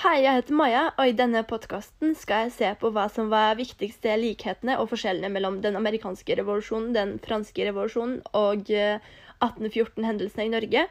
Hei, jeg heter Maja, og i denne podkasten skal jeg se på hva som var viktigste likhetene og forskjellene mellom den amerikanske revolusjonen, den franske revolusjonen og 1814-hendelsene i Norge.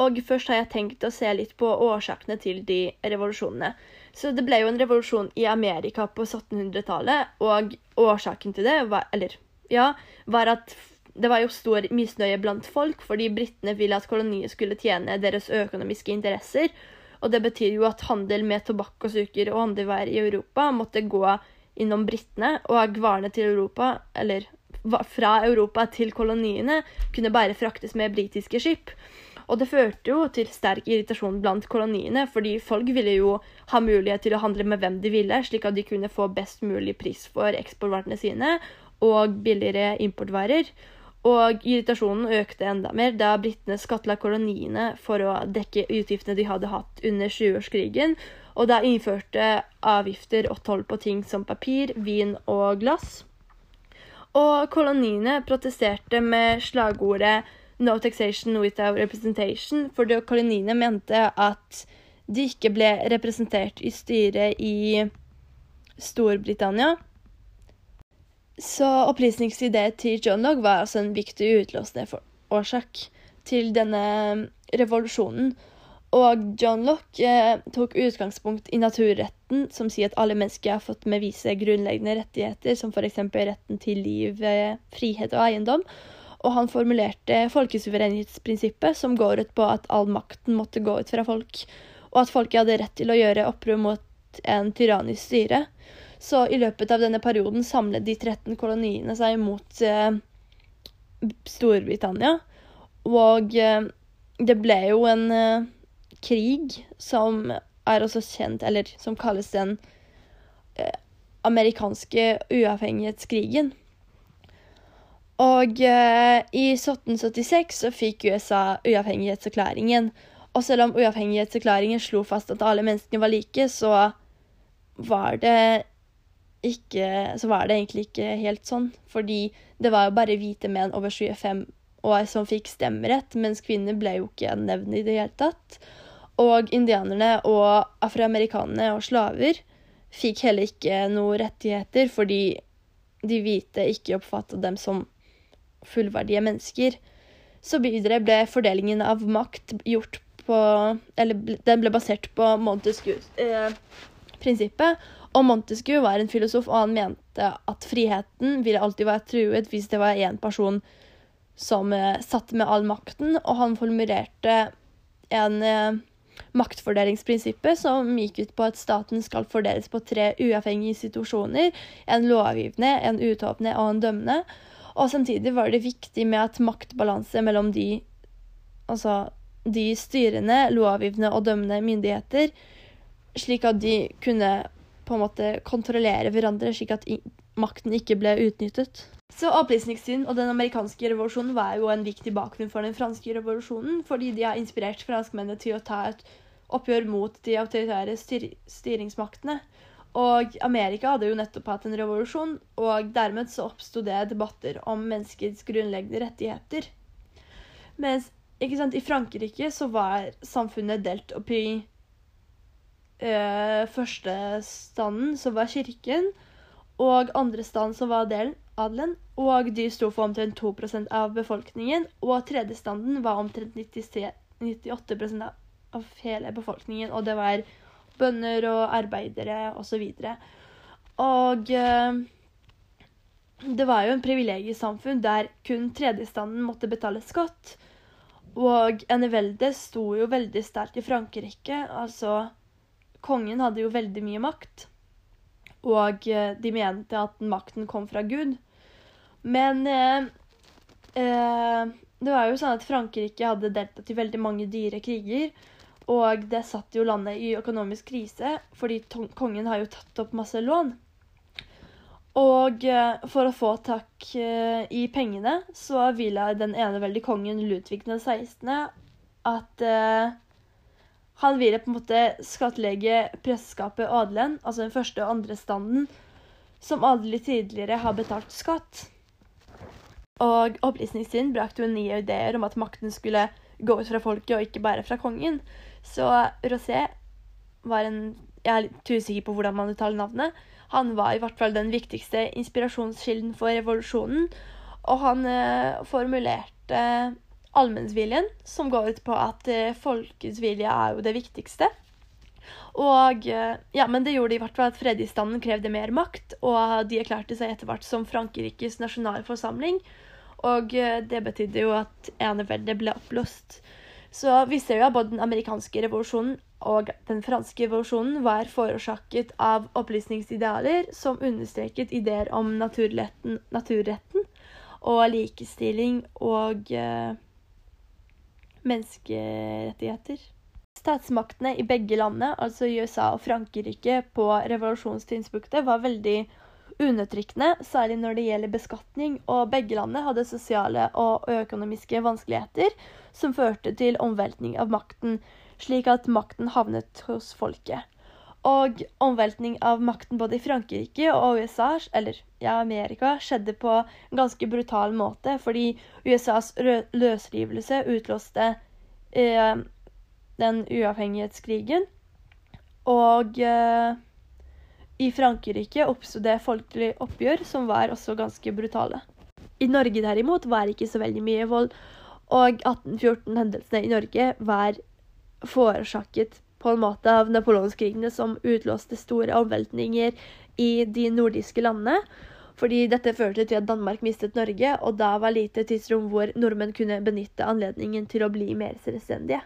Og først har jeg tenkt å se litt på årsakene til de revolusjonene. Så det ble jo en revolusjon i Amerika på 1700-tallet, og årsaken til det var Eller, ja, var at det var jo stor misnøye blant folk fordi britene ville at koloniet skulle tjene deres økonomiske interesser. Og det betyr jo at handel med tobakk og sukker og andre varer i Europa måtte gå innom britene, og varene til Europa, eller fra Europa til koloniene, kunne bare fraktes med britiske skip. Og det førte jo til sterk irritasjon blant koloniene, fordi folk ville jo ha mulighet til å handle med hvem de ville, slik at de kunne få best mulig pris for eksportvarene sine og billigere importvarer. Og irritasjonen økte enda mer da britene skattla koloniene for å dekke utgiftene de hadde hatt under 20-årskrigen, og da innførte avgifter og toll på ting som papir, vin og glass. Og koloniene protesterte med slagordet 'No taxation without representation', fordi koloniene mente at de ikke ble representert i styret i Storbritannia. Så opplysningsidé til John Locke var altså en viktig utløsende årsak til denne revolusjonen. Og John Locke eh, tok utgangspunkt i naturretten, som sier at alle mennesker har fått med vise grunnleggende rettigheter, som f.eks. retten til liv, eh, frihet og eiendom. Og han formulerte folkesuverenitetsprinsippet, som går ut på at all makten måtte gå ut fra folk, og at folket hadde rett til å gjøre opprør mot en tyrannisk styre. Så i løpet av denne perioden samlet de 13 koloniene seg mot eh, Storbritannia. Og eh, det ble jo en eh, krig som er også kjent, eller som kalles den eh, amerikanske uavhengighetskrigen. Og eh, i 1776 så fikk USA uavhengighetserklæringen. Og selv om uavhengighetserklæringen slo fast at alle menneskene var like, så var det ikke Så var det egentlig ikke helt sånn. Fordi det var jo bare hvite menn over 25 år som fikk stemmerett, mens kvinner ble jo ikke nevnt i det hele tatt. Og indianerne og afroamerikanerne og slaver fikk heller ikke noen rettigheter fordi de hvite ikke oppfattet dem som fullverdige mennesker. Så videre ble fordelingen av makt gjort på Eller den ble basert på Montesquieu-prinsippet. Eh, og Montesquieu var en filosof, og han mente at friheten ville alltid være truet hvis det var én person som eh, satt med all makten, og han formulerte en eh, maktfordelingsprinsippet som gikk ut på at staten skal fordeles på tre uavhengige institusjoner, en lovgivende, en utåpne og en dømmende. Og samtidig var det viktig med at maktbalanse mellom de altså de styrende, lovgivende og dømmende myndigheter, slik at de kunne på en måte kontrollere hverandre, slik at makten ikke ble utnyttet. Så Opplysningstiden og den amerikanske revolusjonen var jo en viktig bakgrunn for den franske revolusjonen, fordi de har inspirert franskmennene til å ta et oppgjør mot de autoritære styr styringsmaktene. Og Amerika hadde jo nettopp hatt en revolusjon, og dermed så oppsto det debatter om menneskets grunnleggende rettigheter. Mens sant, i Frankrike så var samfunnet delt opp i eh, første standen, som var kirken, og andre stand, som var delen, adelen. Og de sto for omtrent 2% av befolkningen. Og tredje standen var omtrent 98% av hele befolkningen. Og det var bønder og arbeidere osv. Og, og eh, det var jo en privilegiesamfunn der kun tredjestanden måtte betale skatt. Og eneveldet sto jo veldig sterkt i Frankrike. Altså kongen hadde jo veldig mye makt, og eh, de mente at makten kom fra Gud. Men eh, eh, det var jo sånn at Frankrike hadde deltatt i veldig mange dyre kriger. Og det satt jo landet i økonomisk krise, fordi kongen har jo tatt opp masse lån. Og eh, for å få tak eh, i pengene, så ville den ene veldig kongen Ludvig den 16. at han ville på en måte skattlegge presteskapet og adelen, altså den første og andre standen, som aldri tidligere har betalt skatt. Og opplysningstiden brakte jo nye ideer om at makten skulle gå ut fra folket og ikke bare fra kongen. Så Rosé var en Jeg er litt usikker på hvordan man uttaler navnet. Han var i hvert fall den viktigste inspirasjonskilden for revolusjonen. Og han eh, formulerte allmennsviljen, som går ut på at eh, folkets vilje er jo det viktigste. Og eh, ja, Men det gjorde i hvert fall at fredisstanden krevde mer makt, og de erklærte seg etter hvert som Frankrikes nasjonalforsamling. Og eh, det betydde jo at eneveldet ble oppblåst. Så vi ser jo at både den amerikanske revolusjonen og den franske revolusjonen var forårsaket av opplysningsidealer som understreket ideer om naturretten, naturretten og likestilling og menneskerettigheter. Statsmaktene i begge landene, altså USA og Frankrike, på revolusjonstidspunktet var veldig undertrykkende, særlig når det gjelder beskatning, og begge landene hadde sosiale og økonomiske vanskeligheter som førte til omveltning av makten, slik at makten havnet hos folket. Og omveltning av makten både i Frankrike og USA, eller ja, Amerika, skjedde på en ganske brutal måte, fordi USAs løsrivelse utlåste eh, den uavhengighetskrigen. Og eh, i Frankrike oppsto det folkelig oppgjør som var også ganske brutale. I Norge derimot var det ikke så veldig mye vold, og 1814-hendelsene i Norge var forårsaket på en måte av napoleonskrigene som utlåste store omveltninger i de nordiske landene. Fordi dette førte til at Danmark mistet Norge, og da var lite tidsrom hvor nordmenn kunne benytte anledningen til å bli mer selvstendige.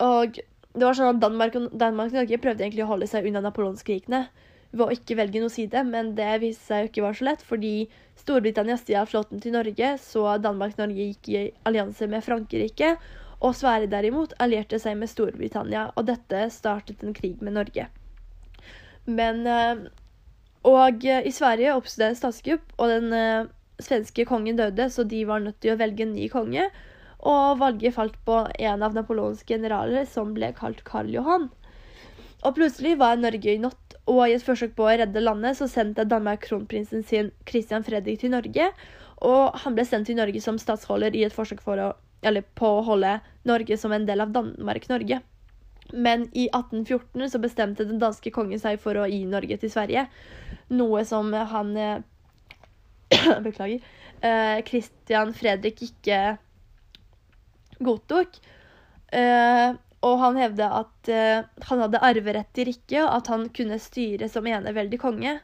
Og det var sånn at Danmark og, Danmark og Norge prøvde egentlig å holde seg unna napoleonskrigene ved å ikke velge noen side, men det viste seg jo ikke var så lett, fordi Storbritannia stjal flåten til Norge, så Danmark og Norge gikk i allianse med Frankrike, og Sverige derimot allierte seg med Storbritannia, og dette startet en krig med Norge. Men eh, Og i Sverige oppsto det en statskupp, og den eh, svenske kongen døde, så de var nødt til å velge en ny konge og valget falt på en av Napoleons generaler, som ble kalt Karl Johan. Og plutselig var Norge i natt, og i et forsøk på å redde landet så sendte Danmark kronprinsen sin Christian Fredrik til Norge. Og han ble sendt til Norge som statsholder i et forsøk for å, på å holde Norge som en del av Danmark-Norge. Men i 1814 så bestemte den danske kongen seg for å gi Norge til Sverige. Noe som han eh, Beklager. Eh, Christian Fredrik ikke godtok. Eh, og han hevda at eh, han hadde arverett til riket, og at han kunne styre som eneveldig konge.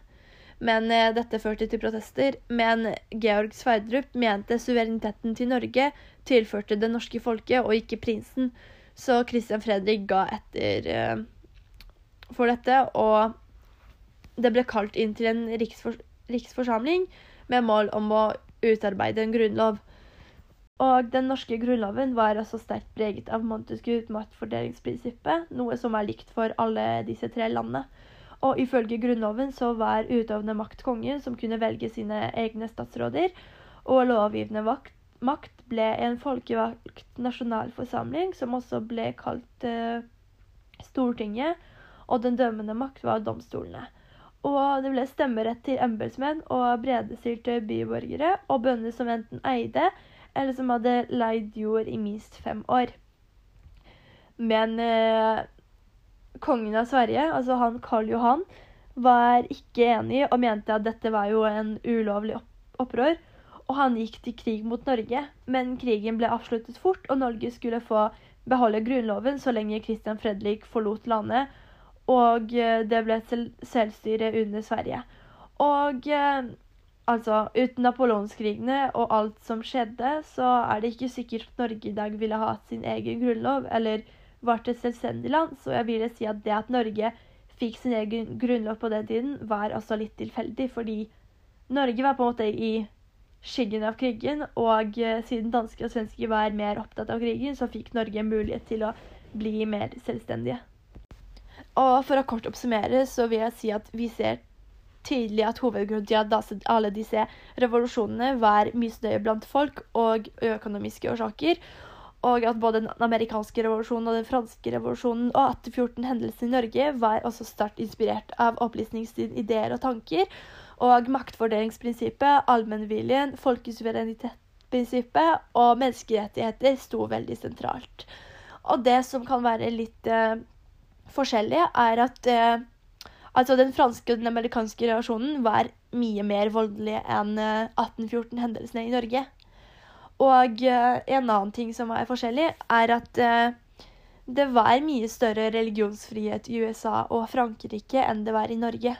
Men uh, dette førte til protester. Men Georg Sverdrup mente suvereniteten til Norge tilførte det norske folket, og ikke prinsen. Så Christian Fredrik ga etter for dette, og det ble kalt inn til en riksfor riksforsamling med mål om å utarbeide en grunnlov. Og den norske grunnloven var også sterkt preget av Montesquieu maktfordelingsprinsippet, noe som er likt for alle disse tre landene. Og ifølge grunnloven så var utøvende makt kongen, som kunne velge sine egne statsråder, og lovgivende makt ble en folkevalgt nasjonalforsamling, som også ble kalt uh, Stortinget, og den dømmende makt var domstolene. Og det ble stemmerett til embetsmenn og bredestilte byborgere og bønder som enten eide eller som hadde leid jord i minst fem år. Men eh, kongen av Sverige, altså han Karl Johan, var ikke enig og mente at dette var jo en ulovlig opprør. Og han gikk til krig mot Norge, men krigen ble avsluttet fort, og Norge skulle få beholde grunnloven så lenge Christian Fredrik forlot landet, og eh, det ble et selvstyre under Sverige. Og eh, Altså, uten napoleonskrigene og alt som skjedde, så er det ikke sikkert at Norge i dag ville hatt sin egen grunnlov, eller vært et selvstendig land. Så jeg ville si at det at Norge fikk sin egen grunnlov på den tiden, var også litt tilfeldig, fordi Norge var på en måte i skyggen av krigen, og eh, siden danske og svenske var mer opptatt av krigen, så fikk Norge mulighet til å bli mer selvstendige. Og for å kort oppsummere så vil jeg si at vi ser tydelig at hovedgrunnen til at alle disse revolusjonene var misnøye blant folk og økonomiske årsaker, og at både den amerikanske revolusjonen og den franske revolusjonen og 1814-hendelsen i Norge var også sterkt inspirert av opplysningsideer og tanker, og maktfordelingsprinsippet, allmennviljen, folkesuverenitetsprinsippet og menneskerettigheter sto veldig sentralt. Og det som kan være litt eh, forskjellig, er at eh, altså den franske og den amerikanske revolusjonen var mye mer voldelige enn 1814-hendelsene i Norge. Og en annen ting som er forskjellig, er at det var mye større religionsfrihet i USA og Frankrike enn det var i Norge.